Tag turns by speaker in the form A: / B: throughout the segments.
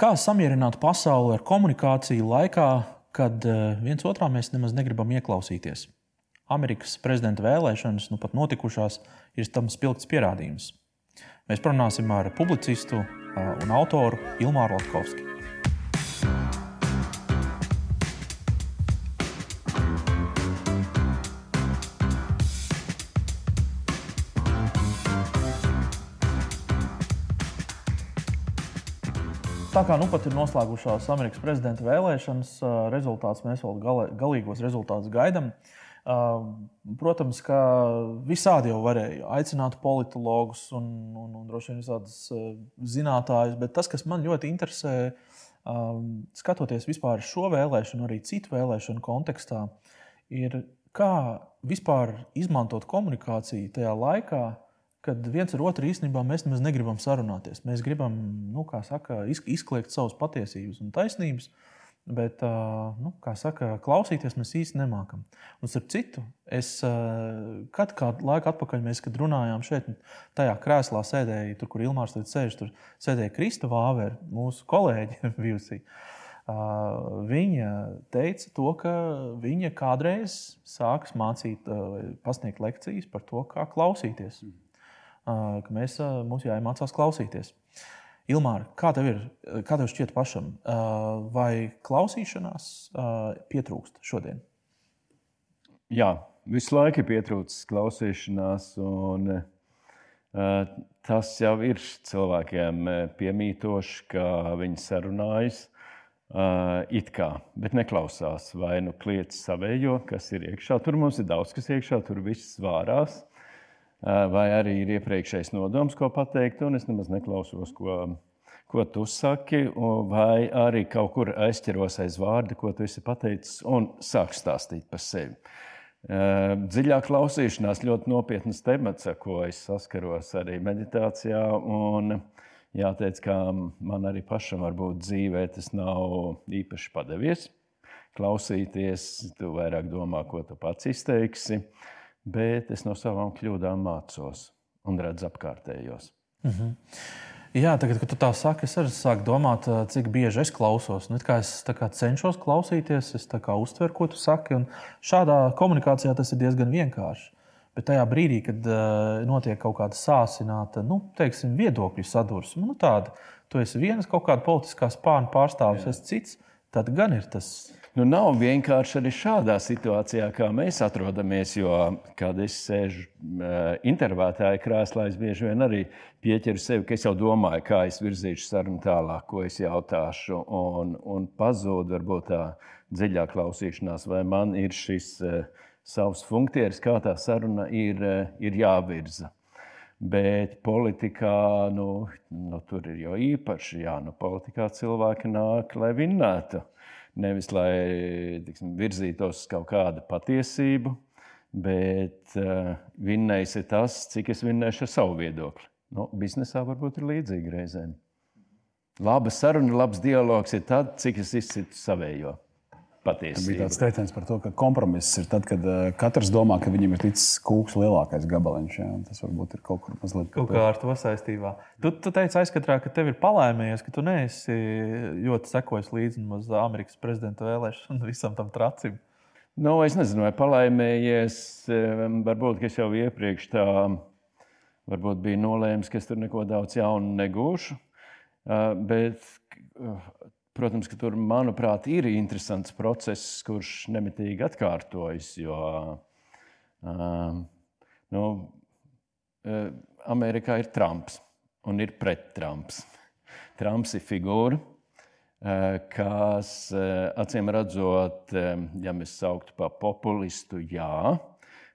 A: Kā samierināt pasauli ar komunikāciju laikā, kad eh, viens otrā mēs nemaz negribam ieklausīties? Amerikas prezidenta vēlēšanas, nu pat notikušās, ir tam spilgts pierādījums. Mēs parunāsim ar publicistu eh, un autoru Ilmāru Latkovski. Tā kā nu pat ir noslēgušās Amerikas prezidenta vēlēšanas, rezultāts mēs vēl gala, galīgos rezultātus gaidām. Protams, ka visādi jau varēja aicināt politologus un, un, un droši vien visādus zinātājus, bet tas, kas man ļoti interesē, skatoties vispār šo vēlēšanu, arī citu vēlēšanu kontekstā, ir kā vispār izmantot komunikāciju tajā laikā, kad viens ar otru īstenībā mēs nemaz negribam sarunāties. Mēs gribam, nu, saka, izkliegt savas patiesības un taisnības, bet, nu, saka, klausīties mēs īsti nemākam. Un starp citu, es kad kādu laiku atpakaļ, mēs, runājām šeit, tajā krēslā sēdēja, tur, kur Ilmārs sēž, tur sēdēja Krista Vāvera, mūsu kolēģi bijusī. Viņa teica, to, ka viņa kādreiz sāks mācīt, pasniegt lekcijas par to, kā klausīties. Mm ka mēs, mums jāiemācās klausīties. Ilmāra, kā tev ir? Kā tev šķiet pašam? Vai klausīšanās pietrūkst šodien?
B: Jā, visu laiku ir pietrūcis klausīšanās. Un, tas jau ir cilvēkiem piemītoši, ka viņi sarunājas. It kā, bet neklausās vai nu kliedz savējo, kas ir iekšā. Tur mums ir daudz kas iekšā, tur viss svārās vai arī ir iepriekšējais nodoms, ko pateikt, un es nemaz neklausos, ko, ko tu saki, vai arī kaut kur aizķeros aiz vārda, ko tu esi pateicis, un sāk stāstīt par sevi. Dziļāk klausīšanās ļoti nopietnas temats, ar ko es saskaros arī meditācijā. Un jāteic, ka man arī pašam varbūt dzīvē tas nav īpaši padevies. Klausīties, tu vairāk domā, ko tu pats izteiksi. Uh, bet es no savām kļūdām mācos un redzu apkārtējos. Mm -hmm.
A: Jā, tagad, kad tu tā saki, es arī sāku domāt, cik bieži es klausos. Nu, es cenšos klausīties, es uztveru, ko tu saki. Šādā komunikācijā tas ir diezgan vienkārši. Bet tajā brīdī, kad uh, notiek kaut kāda sāsināta nu, teiksim, viedokļu sadursme, nu, tāda, tu esi viens kaut kāda politiskā spārna pārstāvis, es cits, tad gan ir tas
B: Nu, nav vienkārši arī šādā situācijā, kā mēs atrodamies. Jo, kad es sēžu uh, intervētāja krēslā, es bieži vien arī pieķeru sevi, ka es jau domāju, kā es virzīšu sarunu tālāk, ko es jautāšu. Un, un pazūd varbūt tā dziļā klausīšanās, vai man ir šis uh, savs funkcijas, kā tā saruna ir, uh, ir jāvirza. Bet politikā nu, nu, tur ir jau īpaši, jā, nu, politikā cilvēki nāk, lai vinnētu. Uh, Nevis lai tiksim, virzītos uz kaut kādu patiesību, bet uh, vinnējs ir tas, cik es vinnēšu ar savu viedokli. Nu, biznesā varbūt ir līdzīgi reizēm. Laba saruna, labs dialogs ir tad, cik es izcitu savējo patiesību.
C: Bija tāds teiciens par to, ka kompromiss ir tad, kad uh, katrs domā, ka viņam ir ticis kūks lielākais gabaliņš. Jā. Tas varbūt ir kaut kur mazliet
A: kaut kā ar to saistībā. Tu, tu teici aizkatrā, ka tev ir palēmējies, ka tu neesi ļoti sekojis līdzi Amerikas prezidenta vēlēšanām visam tam tracim.
B: Nu, es nezinu, vai palēmējies. Varbūt es jau iepriekš tā varbūt biju nolēmis, ka es tur neko daudz jaunu negūšu. Bet Protams, ka tur, manuprāt, ir interesants process, kurš nemitīgi atkārtojas. Jo uh, nu, uh, Amerikā ir Trumps un ir pret Trumps. Trumps ir figūra, uh, kas uh, acīm redzot, ja mēs sauktu par populistu, jā.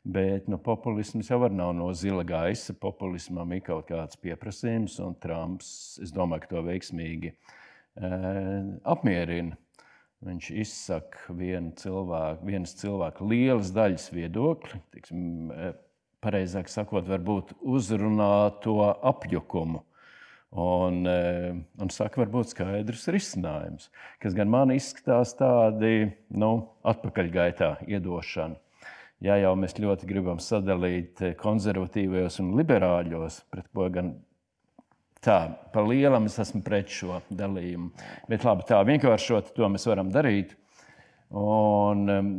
B: Bet nu, populisms jau nav no zila gaisa. Populismam ir kaut kāds pieprasījums, un Trumps, es domāju, to veiksmīgi uh, apmierina. Viņš izsaka vienu cilvēku, vienas cilvēka lielas daļas viedokli, tiksim, pareizāk sakot, varbūt uzrunā to apjukumu. Un, un saka, varbūt skaidrs risinājums, kas gan man izskatās tādi nu, atpakaļgaitā iedošana. Ja jau mēs ļoti gribam sadalīt konservatīvajos un liberāļos, pret ko gan tā, pa lielam es esmu pret šo dalījumu. Bet labi, tā vienkāršot to mēs varam darīt. Un, um,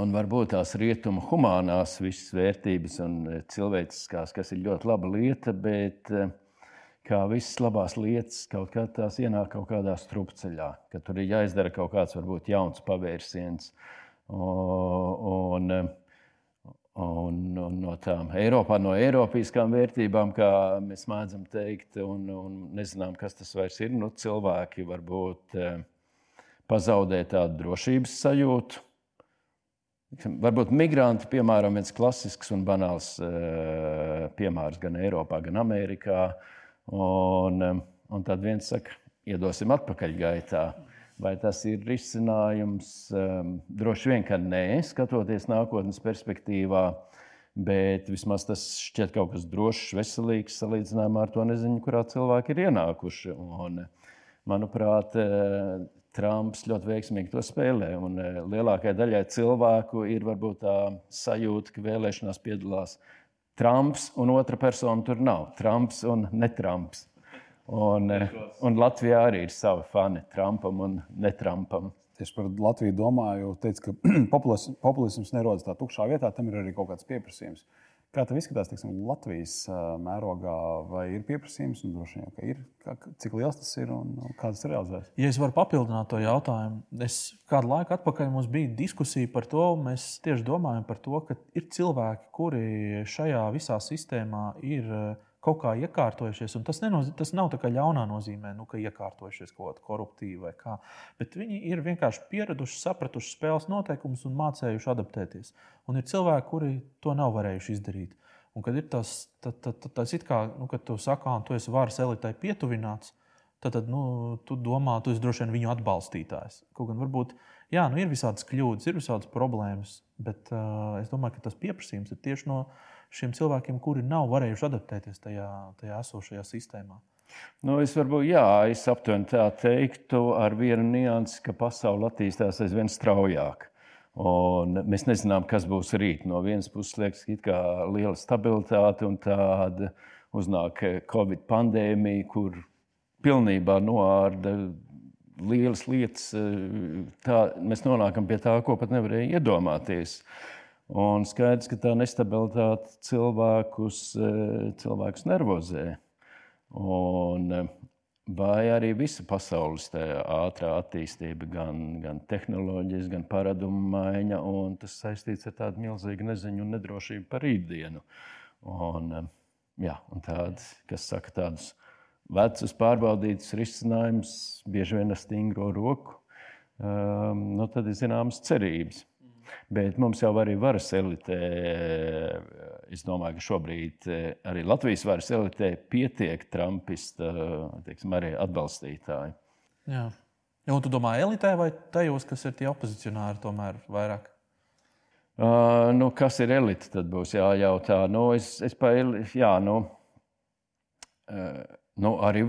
B: un varbūt tās rietumu humanās visas vērtības un cilvēciskās, kas ir ļoti laba lieta, bet uh, kā visas labās lietas, kaut kā tās ienāk kaut kādā strupceļā, ka tur ir jāizdara kaut kāds varbūt jauns pavērsiens. Un, un, un, un no tām Eiropā, no Eiropiskām vērtībām, kā mēs mēdzam teikt, un, un nezinām, kas tas vairs ir. Nu, cilvēki varbūt eh, pazaudē tādu drošības sajūtu. Varbūt migranti, piemēram, viens klasisks un banāls eh, piemērs gan Eiropā, gan Amerikā. Un, un tad viens saka, iedosim atpakaļ gaitā. Vai tas ir risinājums? Um, droši vien, ka nē, skatoties nākotnes perspektīvā, bet vismaz tas šķiet kaut kas drošs, veselīgs salīdzinājumā ar to neziņu, kurā cilvēki ir ienākuši. Un, manuprāt, uh, Trumps ļoti veiksmīgi to spēlē. Un uh, lielākajai daļai cilvēku ir varbūt tā sajūta, ka vēlēšanās piedalās Trumps un otra persona tur nav. Trumps un netrumps. Un, eh, un Latvijā arī ir savi fani Trumpam un netrumpam.
C: Tieši par Latviju domāju, teicu, ka populisms nerodas tā tukšā vietā, tam ir arī kaut kāds pieprasījums. Kā tev izskatās teiksim, Latvijas mērogā, vai ir pieprasījums? Droši vien, ka ir. Kā, cik liels tas ir un kā tas realizēs?
A: Ja es varu papildināt to jautājumu, es kādu laiku atpakaļ mums bija diskusija par to. Mēs tieši domājam par to, ka ir cilvēki, kuri šajā visā sistēmā ir kaut kā iekārtojušies. Tas, nenoz, tas nav tā kā ļaunā nozīmē, nu, ka iekārtojušies kaut kāda koruptīva vai kā. Bet viņi ir vienkārši pieraduši, sapratuši spēles noteikumus un mācējuši adaptēties. Un ir cilvēki, kuri to nav varējuši izdarīt. Un kad ir tas, tas, tas, tas it kā, nu, kad tu saki, tu esi varas elitai pietuvināts, tad, tad nu, tu domā, tu esi droši vien viņu atbalstītājs. Kaut gan varbūt jā, nu, ir visādas kļūdas, ir visādas problēmas, bet uh, es domāju, ka tas pieprasījums ir tieši no šiem cilvēkiem, kuri nav varējuši adaptēties tajā, tajā esošajā sistēmā?
B: Nu, es varbūt jā, es aptuveni tā teiktu, ar vienu niansi, ka pasaule attīstās aizvien straujāk. Un mēs nezinām, kas būs rīt. No vienas puses, liekas, ka ir liela stabilitāte un tāda uznāk Covid pandēmija, kur pilnībā noārda lielas lietas. Tā, mēs nonākam pie tā, ko pat nevarēja iedomāties. Uh, Un skaidrs, ka tā nestabilitāte cilvēkus, eh, cilvēkus nervozē. Un, eh, vai arī visa pasaules ātrā attīstība, gan, gan tehnoloģijas, gan paradumu maiņa, un tas saistīts ar tādu milzīgu neziņu un nedrošību par rītdienu. Un, eh, jā, un tāds, kas saka tādus vecus pārbaudītus risinājumus, bieži vien ar stingro roku, um, nu, tad ir zināmas cerības. Bet mums jau arī varas elitē, es domāju, ka šobrīd eh, arī Latvijas varas elitē pietiek Trumpista teiksim, atbalstītāji.
A: Jā. Ja, un tu domā elitē vai tajos, kas ir tie opozicionāri, tomēr vairāk?
B: Uh, nu, kas ir elite? Tad būs jājautā. Nu, es, es pa, jā, nu, uh, nu, arī,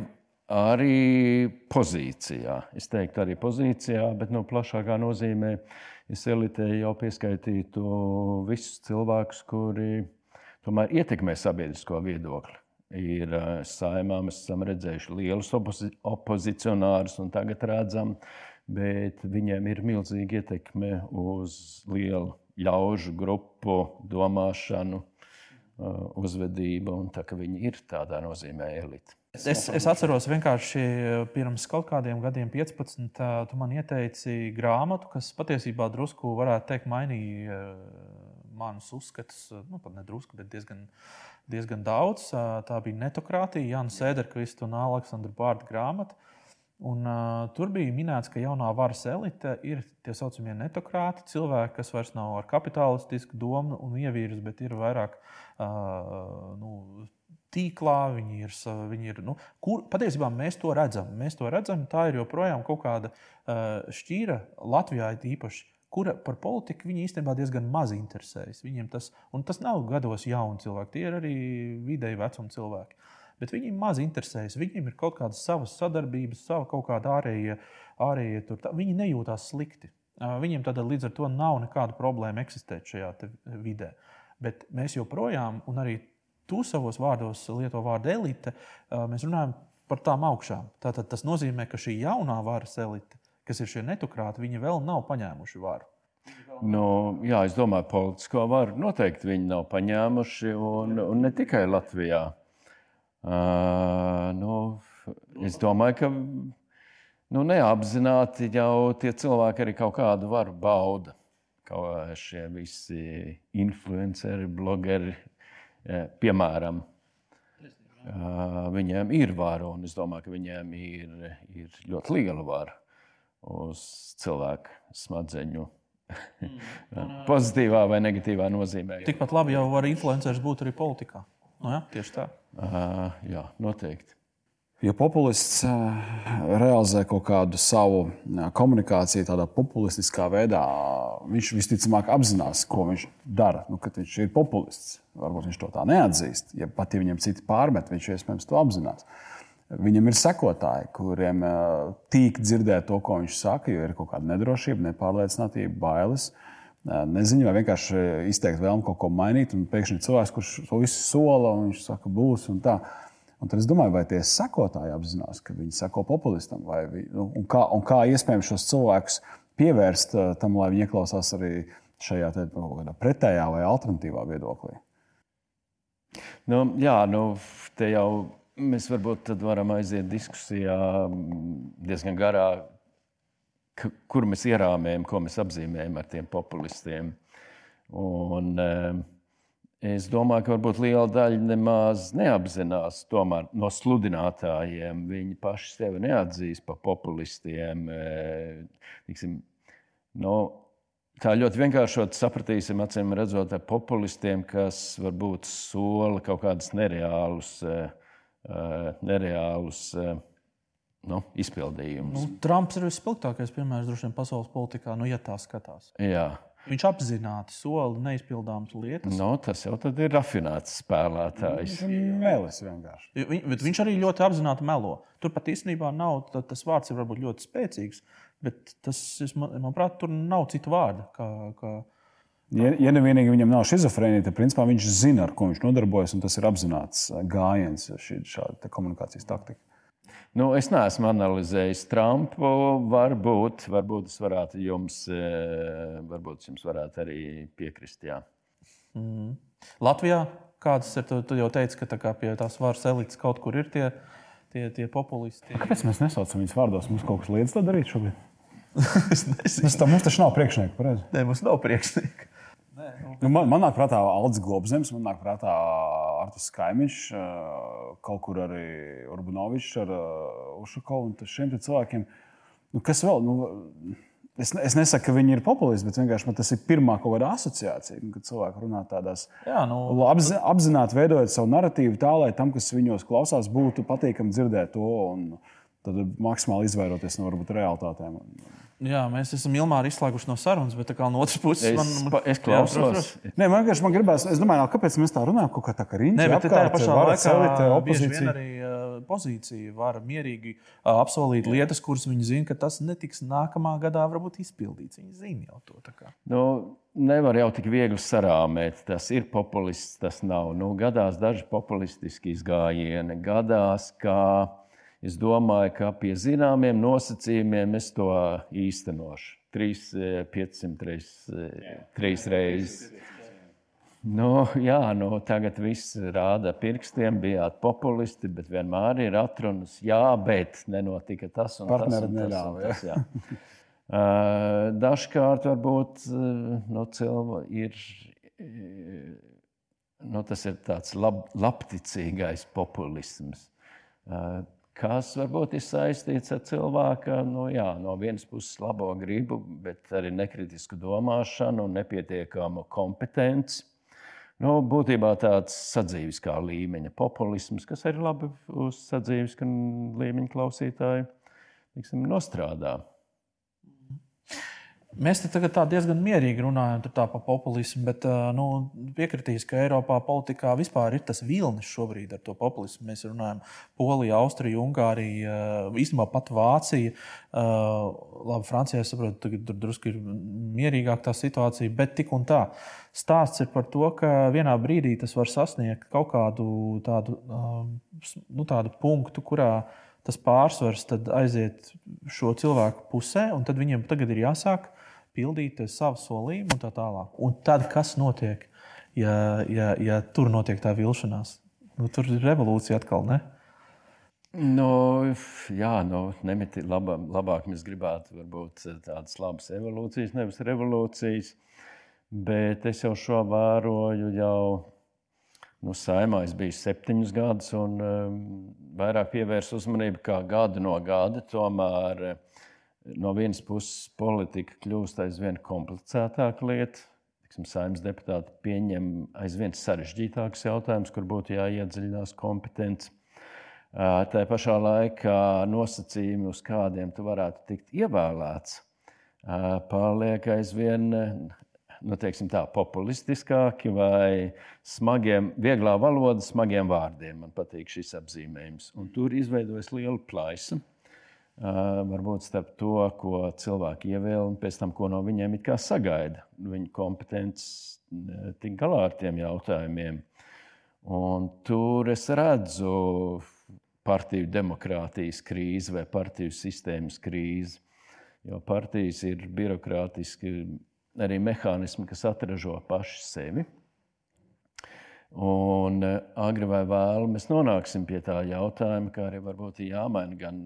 B: arī pozīcijā. Es teiktu, arī pozīcijā, bet nu, plašākā nozīmē. Es elitē jau pieskaitītu visus cilvēkus, kuri tomēr ietekmē sabiedrisko viedokli. Ir eh, saimā, mēs esam redzējuši lielus opozi opozicionārus, un tagad redzam, bet viņiem ir milzīga ietekme uz lielu ļaužu grupu domāšanu, eh, uzvedību, un tā, viņi ir tādā nozīmē elite.
A: Es, es atceros, vienkārši pirms kaut kādiem gadiem, 15, tu man ieteici grāmatu, kas patiesībā drusku, varētu teikt, mainīja manus uzskatus. Nu, pat ne drusku, bet diezgan, diezgan daudz. Tā bija netokrātija, Jānis Sēderkvista un Aleksandra Bārta grāmata. Un, uh, tur bija minēts, ka jaunā varas elite ir tie saucamie netokrāti, cilvēki, kas vairs nav ar kapitālistisku domu un ievīrus, bet ir vairāk uh, nu, tīklā, viņi ir. Viņi ir nu, kur, patiesībā mēs to redzam. Mēs to redzam. Tā ir joprojām kaut kāda šķīra Latvijā īpaši. Kura par politiku viņi īstenībā diezgan maz interesējas. Viņiem tas, tas nav gados jauni cilvēki, tie ir arī vidēji vecuma cilvēki. Bet viņiem maz interesējas. Viņiem ir kaut kādas savas sadarbības, sava kaut kāda ārējie, ārējie tur. Viņi nejūtās slikti. Viņiem tad līdz ar to nav nekāda problēma eksistēt šajā vidē. Bet mēs joprojām, un arī tu savos vārdos lieto vārdu elite, mēs runājam par tām augšām. Tātad tas nozīmē, ka šī jaunā varas elite, kas ir šie netukrāti, viņi vēl nav paņēmuši varu.
B: Nu, jā, es domāju, ka politisko varu noteikti viņi nav paņēmuši, un, un ne tikai Latvijā. Uh, nu, es domāju, ka nu, neapzināti jau tie cilvēki arī kaut kādu varu bauda kā šie visi influenceri, blogeri, piemēram, viņiem ir vara, un es domāju, ka viņiem ir, ir ļoti liela vara uz cilvēku smadzeņu. Mm. Pozitīvā vai negatīvā nozīmē.
A: Tikpat labi jau var influenceris būt arī politikā. Nu, jā, tieši tā.
B: Uh, jā, noteikti.
C: Ja populists eh, realizē kaut kādu savu eh, komunikāciju tādā populistiskā veidā, viņš visticamāk apzinās, ko viņš dara. Nu, kad viņš ir populists, varbūt viņš to tā neatzīst. Ja pat ja viņam citi pārmet, viņš iespējams to apzinās. Viņam ir sekotāji, kuriem eh, tīk dzirdēt to, ko viņš saka, jo ir kaut kāda nedrošība, nepārliecinātība, bailes. Nezinu, vai vienkārši izteikt vēlmu kaut ko mainīt, un pēkšņi cilvēks, kurš to visu sola, un viņš saka, būs un tā. Un tad es domāju, vai tie sekotāji apzinās, ka viņi seko populistam, vai, nu, un, kā, un kā iespējams šos cilvēkus pievērst uh, tam, lai viņi ieklausās arī šajā te, pretējā vai alternatīvā viedoklī.
B: Nu, jā, nu, te jau mēs varbūt varam aiziet diskusijā diezgan garā, kur mēs ierāmējam, ko mēs apzīmējam ar tiem populistiem. Un, uh, Es domāju, ka varbūt liela daļa nemaz neapzinās tomēr, no sludinātājiem. Viņi paši sevi neatzīst par populistiem. E, tiksim, no, tā ļoti vienkāršot sapratīsim, acīm redzot, ar populistiem, kas varbūt sola kaut kādus nereālus, e, e, nereālus nu, izpildījumus.
A: Nu, Trumps ir visspilgtākais piemērs droši vien pasaules politikā, nu, ja tā skatās.
B: Jā.
A: Viņš apzināti sola neizpildāmas lietas.
B: No, tas jau ir rafinēts spēlētājs.
C: Melis vienkārši.
A: Bet viņš arī ļoti apzināti melo. Tur pat īstenībā nav tas vārds, ir varbūt ļoti spēcīgs, bet tas, manuprāt, tur nav citu vārdu. Kā, kā...
C: Ja, ja nevienīgi viņam nav schizofrēnija, tad principā viņš zina, ar ko viņš nodarbojas, un tas ir apzināts gājiens, šī šāda komunikācijas taktika.
B: Nu, es neesmu analizējis Trumpu. Varbūt, varbūt es varētu jums, eh, varbūt jums varētu arī piekrist. Jā.
A: Mm. Latvijā kādas ir? Tu, tu jau teici, ka tā pie tās varas elites kaut kur ir tie, tie, tie populisti.
C: Kāpēc mēs nesaucam viņus vārdos? Mums kaut kas liedz to darīt šobrīd.
A: es nezinu.
C: Mēs tam mums taču nav priekšnieka. Pareizi.
A: Nē, mums nav priekšnieka.
C: Nu, man, man nāk prātā Aldis Globzems, man nāk prātā Artis Kaimiņš, kaut kur arī Urbanovičs ar Ušakovu un šiem cilvēkiem. Nu, kas vēl? Nu, Es, es nesaku, ka viņi ir populisti, bet vienkārši tas ir pirmā kaut kāda asociācija, kad cilvēki runā tādās
A: nu,
C: apzi, apzināti veidojot savu narratīvu tā, lai tam, kas viņos klausās, būtu patīkami dzirdēt to un tad maksimāli izvairoties no varbūt realitātēm.
A: Jā, mēs esam Ilmāri izslēguši no sarunas, bet no otras puses
B: es, man, man, es klausos.
C: Jā, Nē, man vienkārši man gribās, es domāju, kāpēc mēs tā runājam, kaut kā tā kā riņķi.
A: Nē, bet tā pašā laikā opozīcija. arī pozīcija var mierīgi apsolīt lietas, kuras viņi zina, ka tas netiks nākamā gadā varbūt izpildīts. Viņi zina jau to.
B: Nu, nevar jau tik viegli sarāmēt. Tas ir populists, tas nav. Nu, gadās daži populistiski izgājieni, gadās, ka Es domāju, ka pie zināmiem nosacījumiem es to īstenošu. 3, 500 reizes. reizes. Nu, jā, nu, tagad viss rāda pirkstiem, bijāt populisti, bet vienmēr ir atrunas. Jā, bet nenotika tas un
C: Partneri
B: tas. Un
C: neļāva,
B: tas, un tas, jā. Uh, dažkārt varbūt nu, cilvēki ir. Nu, tas ir tāds lab, labticīgais populisms. Kas varbūt ir saistīts ar cilvēka nu, jā, no vienas puses labo gribu, bet arī nekritisku domāšanu un nepietiekamu kompetenci. Nu, būtībā tāds sadzīviskā līmeņa populisms, kas arī labi uz sadzīviskā līmeņa klausītāju tiksim, nostrādā.
A: Mēs te tagad diezgan mierīgi runājam par populismu, bet nu, piekritīs, ka Eiropā politikā vispār ir tas vilnis šobrīd ar to populismu. Mēs runājam par Poliju, Austriju, Ungāriju, īstenībā pat Vāciju. Labi, Francijā saprotu, ka tur drusku ir mierīgāka tā situācija, bet tik un tā. Stāsts ir par to, ka vienā brīdī tas var sasniegt kaut kādu tādu, nu, tādu punktu, kurā tas pārsvars aiziet šo cilvēku pusē, un tad viņiem tagad ir jāsāk pildīt savu solījumu un tā tālāk. Un tad kas notiek, ja, ja, ja tur notiek tā vilšanās? Nu, tur ir revolūcija atkal. Ne?
B: Nu, jā, nu, nemeti, laba, labāk mēs gribētu varbūt tādas labas evolūcijas, nevis revolūcijas. Bet es jau šo vēroju jau nu, saimā. Es biju septiņus gadus un um, vairāk pievērsu uzmanību kā gadu no gada. Tomēr uh, no vienas puses politika kļūst aizvien komplicētāka lieta. Saimnes deputāti pieņem aizvien sarežģītākus jautājumus, kur būtu jāiedziļinās kompetence. Tā pašā laikā nosacījumi, uz kādiem tu varētu tikt ievēlēts, paliek aizvien nu, tā, populistiskāki vai smagiem, vieglā valoda, smagiem vārdiem. Man patīk šis apzīmējums. Un tur izveidojas liela plaisa varbūt starp to, ko cilvēki ievēl un pēc tam, ko no viņiem it kā sagaida. Viņu kompetences tik galā ar tiem jautājumiem. Un tur es redzu partiju demokrātijas krīzi vai partiju sistēmas krīzi. Jo partijas ir birokrātiski arī mehānismi, kas atražo paši sevi. Un eh, agri vai vēlu mēs nonāksim pie tā jautājuma, ka arī varbūt jāmaina gan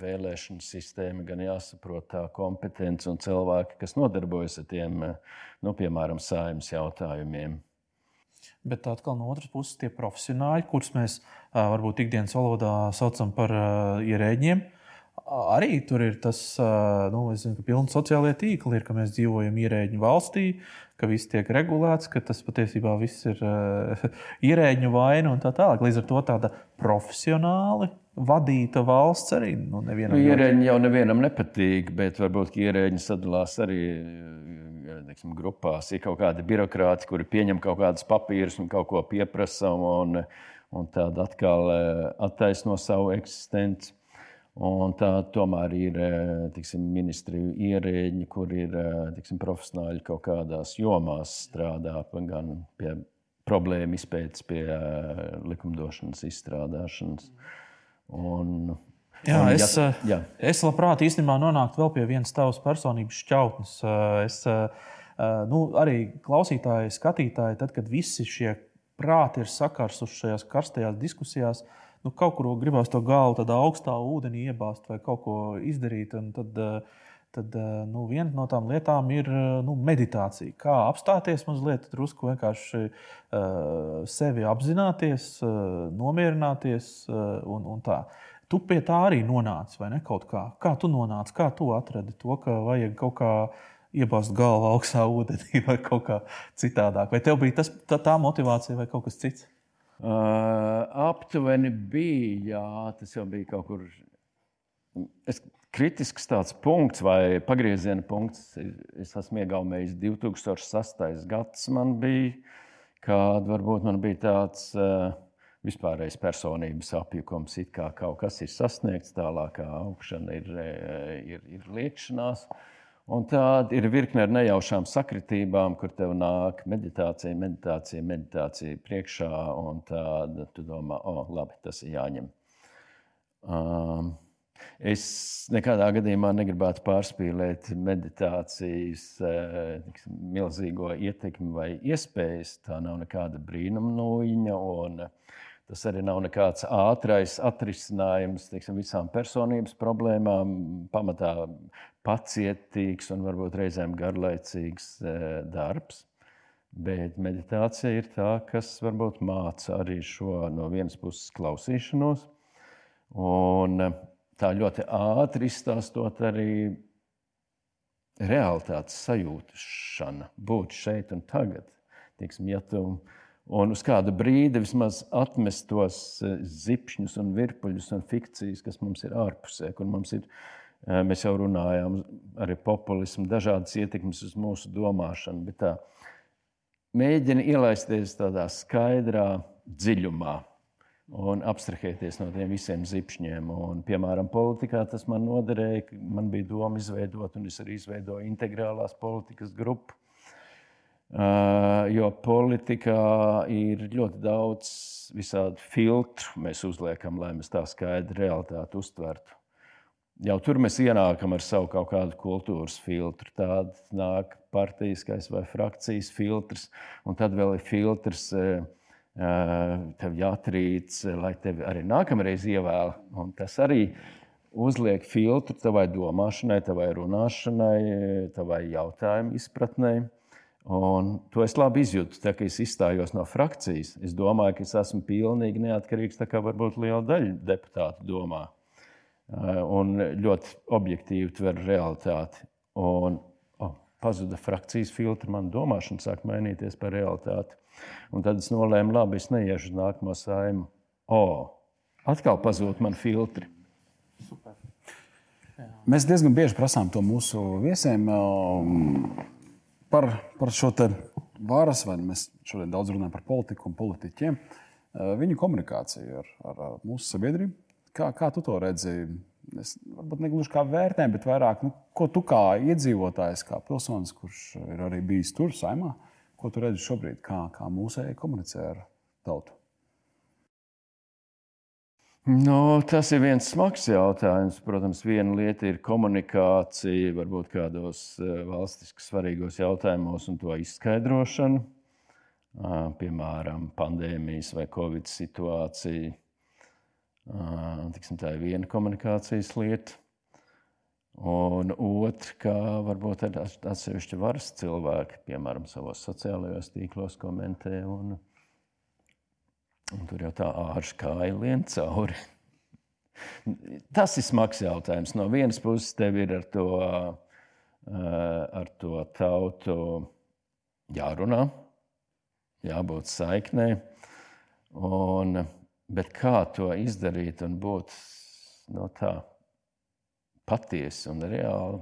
B: vēlēšanu sistēma, gan jāsaprot tā kompetence un cilvēki, kas nodarbojas ar tiem, eh, nu, piemēram, saimnes jautājumiem.
A: Bet atkal no otras puses, tie profesionāļi, kurus mēs eh, varbūt ikdienas valodā saucam par ierēģiem, arī tur ir tas, nu, zinu, ka pilni sociālie tīkli ir, ka mēs dzīvojam ierēģiņu valstī, ka viss tiek regulēts, ka tas patiesībā viss ir uh, ierēģiņu vaina un tā tālāk. Līdz ar to tāda profesionāli vadīta valsts arī nu,
B: nevienam. Nu, ierēģi jau nevienam nepatīk, bet varbūt ierēģi sadalās arī neksim, grupās. Ir kaut kādi birokrāti, kuri pieņem kaut kādus papīrus un kaut ko pieprasa un, un tādu atkal attaisno savu eksistenci. Un tā tomēr ir eh, tiksim, ministriju ierēģi, kur ir eh, tiksim, profesionāļi kaut kādās jomās strādā gan pie problēmu izpētes, pie eh, likumdošanas izstrādāšanas. Un,
A: Jā, un, es, ja, jā. es labprāt īstenībā nonāktu vēl pie vienas tavas personības šķautnes. Es, nu, arī klausītāji, skatītāji, tad, kad visi šie prāti ir sakarsuši šajās karstajās diskusijās, uh, nu, kaut kur gribās to galvu tādā augstā ūdenī iebāzt vai kaut ko izdarīt. Tad, eh, tad eh, nu, viena no tām lietām ir eh, nu, meditācija. Kā apstāties mazliet, drusku vienkārši uh, sevi apzināties, uh, nomierināties uh, un, un tā. Tu pie tā arī nonāci, vai ne? Kaut kā. Kā tu nonāci, kā tu atradi to, ka vajag kaut kā iebāzt galvu augstā ūdenī vai kaut kā citādāk? Vai tev bija tas, tā, tā motivācija vai kaut kas cits?
B: Uh, aptuveni bija, jā, tas jau bija kaut kur. Es, kritisks tāds punkts vai pagrieziena punkts. Es esmu iegaumējis 2008. gads. Man bija, kad varbūt man bija tāds uh, vispārējais personības apjukums, it kā kaut kas ir sasniegts, tālākā augšana ir, ir, ir liekšanās. Uh, Un tāda ir virkne ar nejaušām sakritībām, kur tev nāk meditācija, meditācija, meditācija priekšā, un tāda tu domā, o, labi, tas ir jāņem. Um, es nekādā gadījumā negribētu pārspīlēt meditācijas tiksim, milzīgo ietekmi vai iespējas. Tā nav nekāda brīnumnūjiņa. Un, Tas arī nav nekāds ātrais atrisinājums teiksim, visām personības problēmām. Pamatā pacietīgs un varbūt reizēm garlaicīgs e, darbs. Bet meditācija ir tā, kas varbūt māca arī šo no vienas puses klausīšanos, un e, tā ļoti ātri izstāstot arī realitātes sajūšana, būt šeit un tagad. Tiksim, ja tu, un uz kādu brīdi vismaz atmest tos e, zipšņus un virpuļus un fikcijas, kas mums ir ārpusē, kur mums ir ārpusē Mēs jau runājām arī populismu, dažādas ietekmes uz mūsu domāšanu, bet tā mēģina ielaisties tādā skaidrā dziļumā un abstrahēties no tiem visiem zipšņiem. Un, piemēram, politikā tas man noderēja, ka man bija doma izveidot, un es arī izveidoju integrālās politikas grupu. Uh, jo politikā ir ļoti daudz visādi filtru, mēs uzliekam, lai mēs tā skaidri realitāti uztvertu. Jau tur mēs ienākam ar savu kaut kādu kultūras filtru. Tāda nāk partijas vai frakcijas filtrs, un tad vēl ir filtrs. Uh, tev jāatrīt, lai tevi arī nākamreiz ievēl. Un tas arī uzliek filtru tavai domāšanai, tavai runāšanai, tavai jautājumu izpratnē. Un to es labi izjūtu, tā, ka es izstājos no frakcijas. Es domāju, ka es esmu pilnīgi neatkarīgs, tā kā varbūt liela daļa deputātu domā. Un ļoti objektīvi tver realitāti. Un, oh, pazuda frakcijas filtri, man domāšana sāk mainīties par realitāti. Un tad es nolēmu, labi, es neiešu uz nākamo saimu. O, atkal pazūd man filtri. Super.
C: Jā. Mēs diezgan bieži prasām to mūsu viesiem um, par, par šo varas, vai mēs šodien daudz runājam par politiku un politiķiem, uh, viņu komunikāciju ar, ar mūsu sabiedrību. Kā, kā tu to redzi? Es varbūt ne gluži kā vērtējumu, bet vairāk, nu, ko tu kā iedzīvotājs, kā pilsonis, kurš ir arī bijis tur, saimā, Ko tu redzi šobrīd, kā, kā mūsēji komunicē ar tautu?
B: No, tas ir viens smags jautājums. Protams, viena lieta ir komunikācija, varbūt kādos eh, valstiski svarīgos jautājumos un to izskaidrošana. Piemēram, pandēmijas vai covid situācija. Tiksim, tā ir viena komunikācijas lieta. Un otra, kā varbūt atsevišķi varas cilvēki, piemēram, savos sociālajos tīklos komentē, un, un tur jau tā ārša kāja lien cauri. Tas ir smags jautājums. No vienas puses, tev ir ar to, ar to tautu jārunā, jābūt saiknē. Un, bet kā to izdarīt un būt no tā? patiesi un reāli.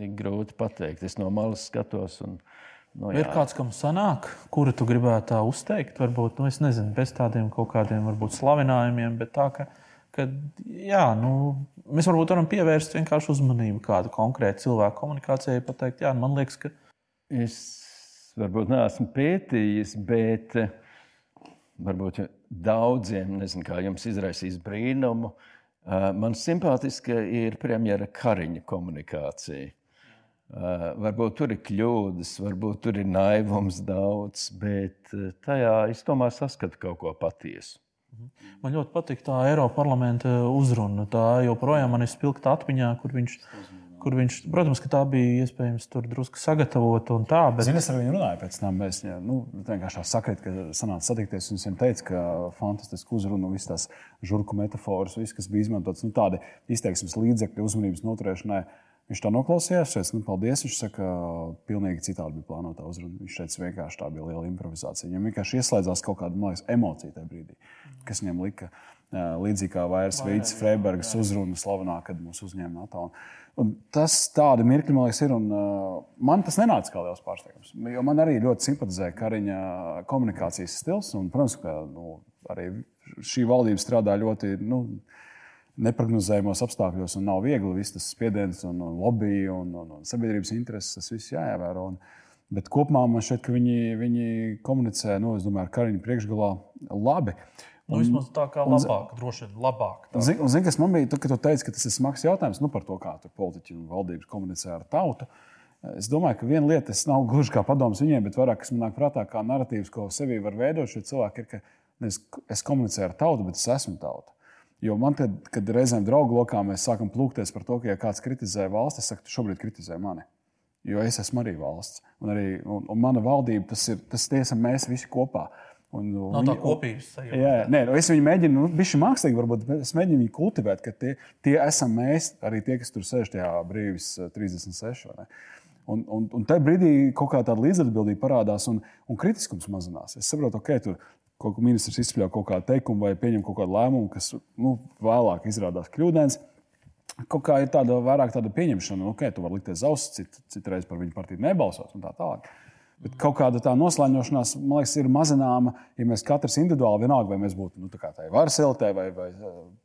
B: Ir grūti pateikt. Es no malas skatos. Un,
A: no, jā. ir kāds, kam sanāk, kuru tu gribētu tā uzteikt? Varbūt, nu, es nezinu, bez tādiem kaut kādiem varbūt slavinājumiem, bet tā, ka, ka jā, nu, mēs varbūt varam pievērst vienkārši uzmanību kādu konkrētu cilvēku komunikācijai, pateikt, jā, man liekas, ka.
B: Es varbūt neesmu pētījis, bet varbūt daudziem, nezinu, kā jums izraisīs brīnumu, man simpātiska ir premjera Kariņa komunikācija. Varbūt tur ir kļūdas, varbūt tur ir naivums daudz, bet tajā es tomēr saskatu kaut ko patiesu.
A: Mhm. Man ļoti patīk tā Eiropas parlamenta uzruna. Tā joprojām ir spilgta atmiņā, kur viņš kur viņš, protams, ka tā bija iespējams tur drusku sagatavota un tā.
C: Bet... Zini, es ar viņu runāju pēc tam. Mēs ja, nu, vienkārši sakrīt, ka sanāca satikties. Viņš viņam teica, ka fantastiski uzrunā visas tās žurku metafāras, viss, kas bija izmantots, nu, tādi izteiksmes līdzekļi uzmanības noturēšanai. Viņš tā noklausījās, es nu, paldies. Viņš saka, ka pilnīgi citādi bija plānota uzruna. Viņš teica, vienkārši tā bija liela improvizācija. Viņam vienkārši ieslēdzās kaut kāda liekas, emocija tajā brīdī, kas viņam lika līdzīgi kā vairs Vīts Freibergas uzruna slavenā, kad mūs uzņēma NATO. Un, un tas tādi mirkļi, man liekas, ir. Un, uh, man tas nenāca kā liels pārsteigums. Jo man arī ļoti simpatizē Kariņa komunikācijas stils. Un, protams, ka nu, arī šī valdība strādā ļoti. Nu, neparedzējumos apstākļos, un nav viegli viss tas spiediens, un, un lobby un, un, un sabiedrības intereses. Tas viss jāievēro. Un, bet kopumā man šķiet, ka viņi, viņi komunicē, nu, domāju, ar Kariņu priekšgalā labi.
A: Nu, vismaz tā kā labāk, un, droši vien labāk.
C: Zini, zin, kas man bija, tu, kad tu teici, ka tas ir smags jautājums nu, par to, kā politiķi un valdības komunicē ar tautu. Es domāju, ka viena lieta, tas nav gluži kā padoms viņiem, bet vairāk, kas man nāk prātā, kā narratīvs, ko sevī var veidot šie cilvēki, ir, ka es, es komunicēju ar tautu, bet es esmu tauta. Jo man, kad, kad reizēm draugu lokā mēs sākam plūkties par to, ka, ja kāds kritizē valsts, es saku, tu šobrīd kritizē mani. Jo es esmu arī valsts. Un, arī, un, un mana valdība, tas ir tas tiesa, mēs visi kopā. Un,
A: nu, Nav tā kopības sajūta.
C: Jā, nē, nu, es viņu mēģinu, nu, bišķi mākslīgi, varbūt es mēģinu viņu kultivēt, ka tie, tie esam mēs, arī tie, kas tur sēž tajā brīvis 36. Un, un, un tajā brīdī kaut kā tāda līdzatbildība parādās un, un kritiskums mazinās. Es saprotu, ka okay, tur kaut kā ministrs izspļauj kaut kādu teikumu vai pieņem kaut kādu lēmumu, kas nu, vēlāk izrādās kļūdains. kaut kā ir tāda vairāk tāda pieņemšana, nu, ka okay, tu vari likties ausis, cit, citreiz par viņu partiju nebalsot un tā tālāk. Bet kaut kāda tā noslēņošanās, man liekas, ir mazināma, ja mēs katrs individuāli, vienalga, vai mēs būtu nu, tādā varas elitē vai, vai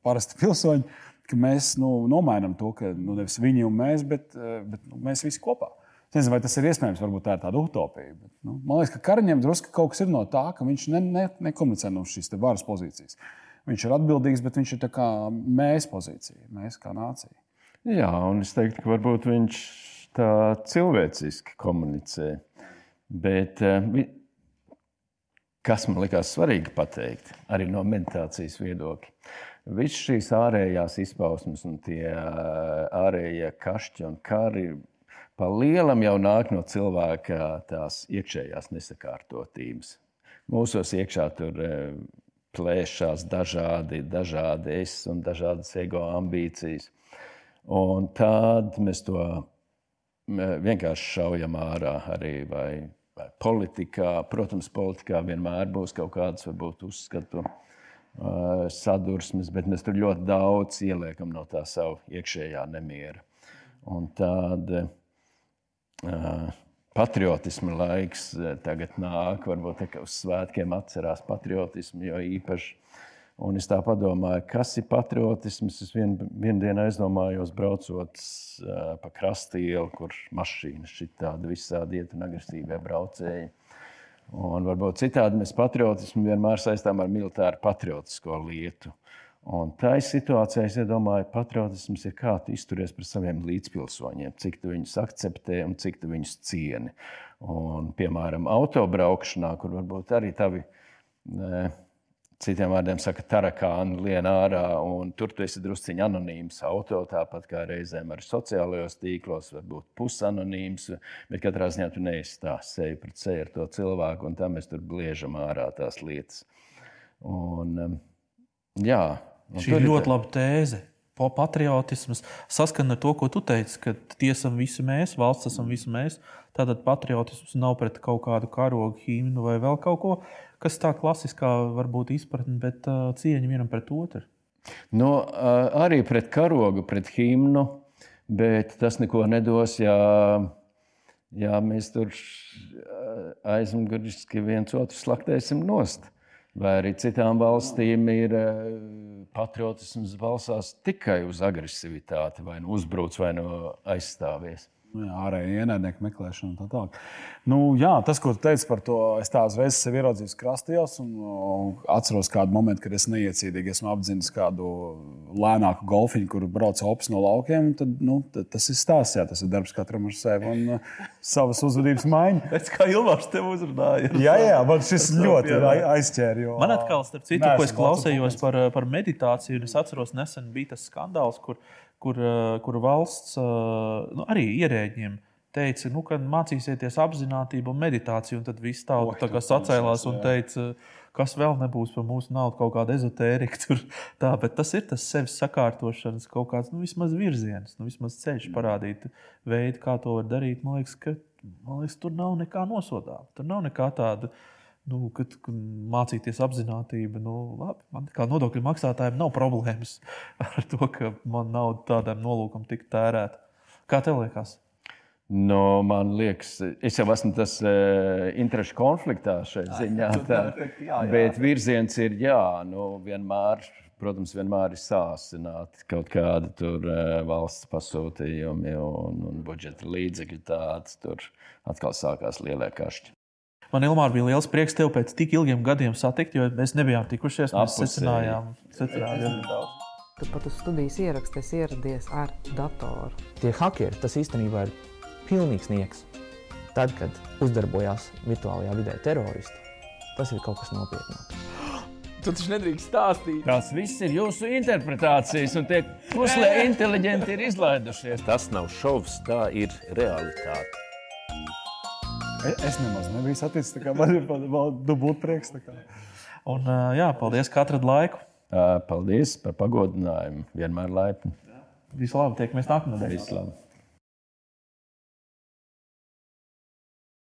C: parasti pilsoņi, ka mēs nu, nomainām to, ka nu, nevis viņi un mēs, bet, bet nu, mēs visi kopā. Es nezinu, vai tas ir iespējams, varbūt tā ir tāda utopija. Bet, nu, man liekas, ka Kariņam drusku kaut kas ir no tā, ka viņš ne, ne, nekomunicē no šīs varas pozīcijas. Viņš ir atbildīgs, bet viņš ir kā mēs pozīcija, mēs kā nācija.
B: Jā, un es teiktu, ka varbūt viņš tā cilvēciski komunicē. Bet eh, kas man likās svarīgi pateikt, arī no meditācijas viedokļa, visas šīs ārējās izpausmes un tie eh, ārējie kašķi un kari pa lielam jau nāk no cilvēka tās iekšējās nesakārtotības. Mūsos iekšā tur eh, plēšās dažādi, dažādi es un dažādas ego ambīcijas. Un tad mēs to vienkārši šaujam ārā arī vai politikā. Protams, politikā vienmēr būs kaut kādas varbūt uzskatu uh, sadursmes, bet mēs tur ļoti daudz ieliekam no tā savu iekšējā nemiera. Un tāda uh, patriotisma laiks tagad nāk, varbūt tā, uz svētkiem atcerās patriotismu, jo īpaši Un es tā domāju, kas ir patriotisms. Es vien, vienu dienu aizdomājos, braucot uh, pa krastielu, kur mašīnas šī tāda visādi iet un agresīvie braucēji. Un varbūt citādi mēs patriotismu vienmēr saistām ar militāru patriotisko lietu. Un tā ir situācija, es domāju, patriotisms ir kā tu izturies pret saviem līdzpilsoņiem, cik tu viņus akceptē un cik tu viņus cieni. Un, piemēram, autobraukšanā, kur varbūt arī tavi. Ne, Citiem vārdiem sakot, tarakāni lien ārā, un tur tu esi drusciņš anonīms auto, tāpat kā reizēm arī sociālajos tīklos, varbūt pusanonīms, bet katrā ziņā tu neesi tā seju pret seju ar to cilvēku, un tā mēs tur bliežam ārā tās lietas. Un, um, jā,
A: un Šī ir ļoti laba tēze. Patriotisms saskana ar to, ko tu teici, ka tie esam visi mēs, valsts esam visi mēs. Tātad patriotisms nav pret kaut kādu karogu, himnu vai vēl kaut ko kas tā klasiskā varbūt izpratne, bet uh, cieņa vienam pret otru?
B: No, uh, arī pret karogu, pret himnu, bet tas neko nedos, ja, ja mēs tur aizmuguriski viens otru slaktēsim nost. Vai arī citām valstīm ir patriotisms balstās tikai uz agresivitāti, vai nu uzbruc, vai nu aizstāvies.
C: Nu, jā, ārēji ienaidnieku meklēšana un tā tālāk. Nu, jā, tas, ko tu teici par to, es tā uzreiz sev ieraudzīju krastījos un, atceros kādu momentu, kad es neiecietīgi esmu apzinis kādu lēnāku golfiņu, kur brauc opas no laukiem. Tad, nu, tad tas ir stāsts, jā, tas ir darbs katram ar sevi un uh, savas uzvedības maiņu.
A: Pēc kā Ilvārs tev uzrunāja.
C: Jā, jā, man šis ļoti aizķēra. Jo,
A: man atkal, starp citu, ko es klausējos par, par meditāciju, un es atceros, nesen bija tas skandāls, kur kur, eh, kur valsts eh, nu, arī ierēģiem teica, nu, ka mācīsieties apziņotību un meditāciju. Un tad viss tauta oh, sacēlās un teica, kas vēl nebūs par mūsu naudu, kaut kāda ezotērija. Tur, tā, bet tas ir tas sevis sakārtošanas kaut kāds nu, vismaz virziens, nu, vismaz ceļš mm. parādīt veidu, kā to var darīt. Man liekas, ka man liekas, tur nav nekā nosodāma. Tur nav nekā tāda. Nu, kad, kad mācīties apziņotību, nu, labi, man kā nodokļu maksātājiem nav problēmas ar to, ka man nauda tādam nolūkam tik tērēta. Kā tev liekas?
B: No, man liekas, es jau esmu tas uh, interešu konfliktā šajā ziņā. Tā, jā, jā. Bet virziens ir jā, nu, vienmēr, protams, vienmēr ir sāsināti kaut kādi tur, uh, valsts pasūtījumi un, un budžeta līdzekļi. Tāds, tur atkal sākās lielie kašķi.
A: Man Ilmār, bija liels prieks tevi pēc tik ilgiem gadiem satikt, jo mēs nebijām tikušies. Mēs secinājām, secinājām daudz.
D: Tu pat uz studijas ierakstīs ieradies ar datoru.
E: Tie hackeri, tas īstenībā ir pilnīgs nieks. Tad, kad uzdarbojās virtuālajā vidē teroristi, tas ir kaut kas nopietnāks.
A: Tu taču nedrīkst stāstīt.
B: Tās viss ir jūsu interpretācijas, un tie puslē inteliģenti ir izlaidušies.
F: Tas nav šovs, tā ir realitāte.
C: Es nemaz nebiju saticis. Man ir dubult prieks.
A: Un, jā, paldies, ka atradāt laiku.
B: Paldies par pagodinājumu. Vienmēr laipni.
A: Vislabāk, tiekamies nākamā
B: nedēļā.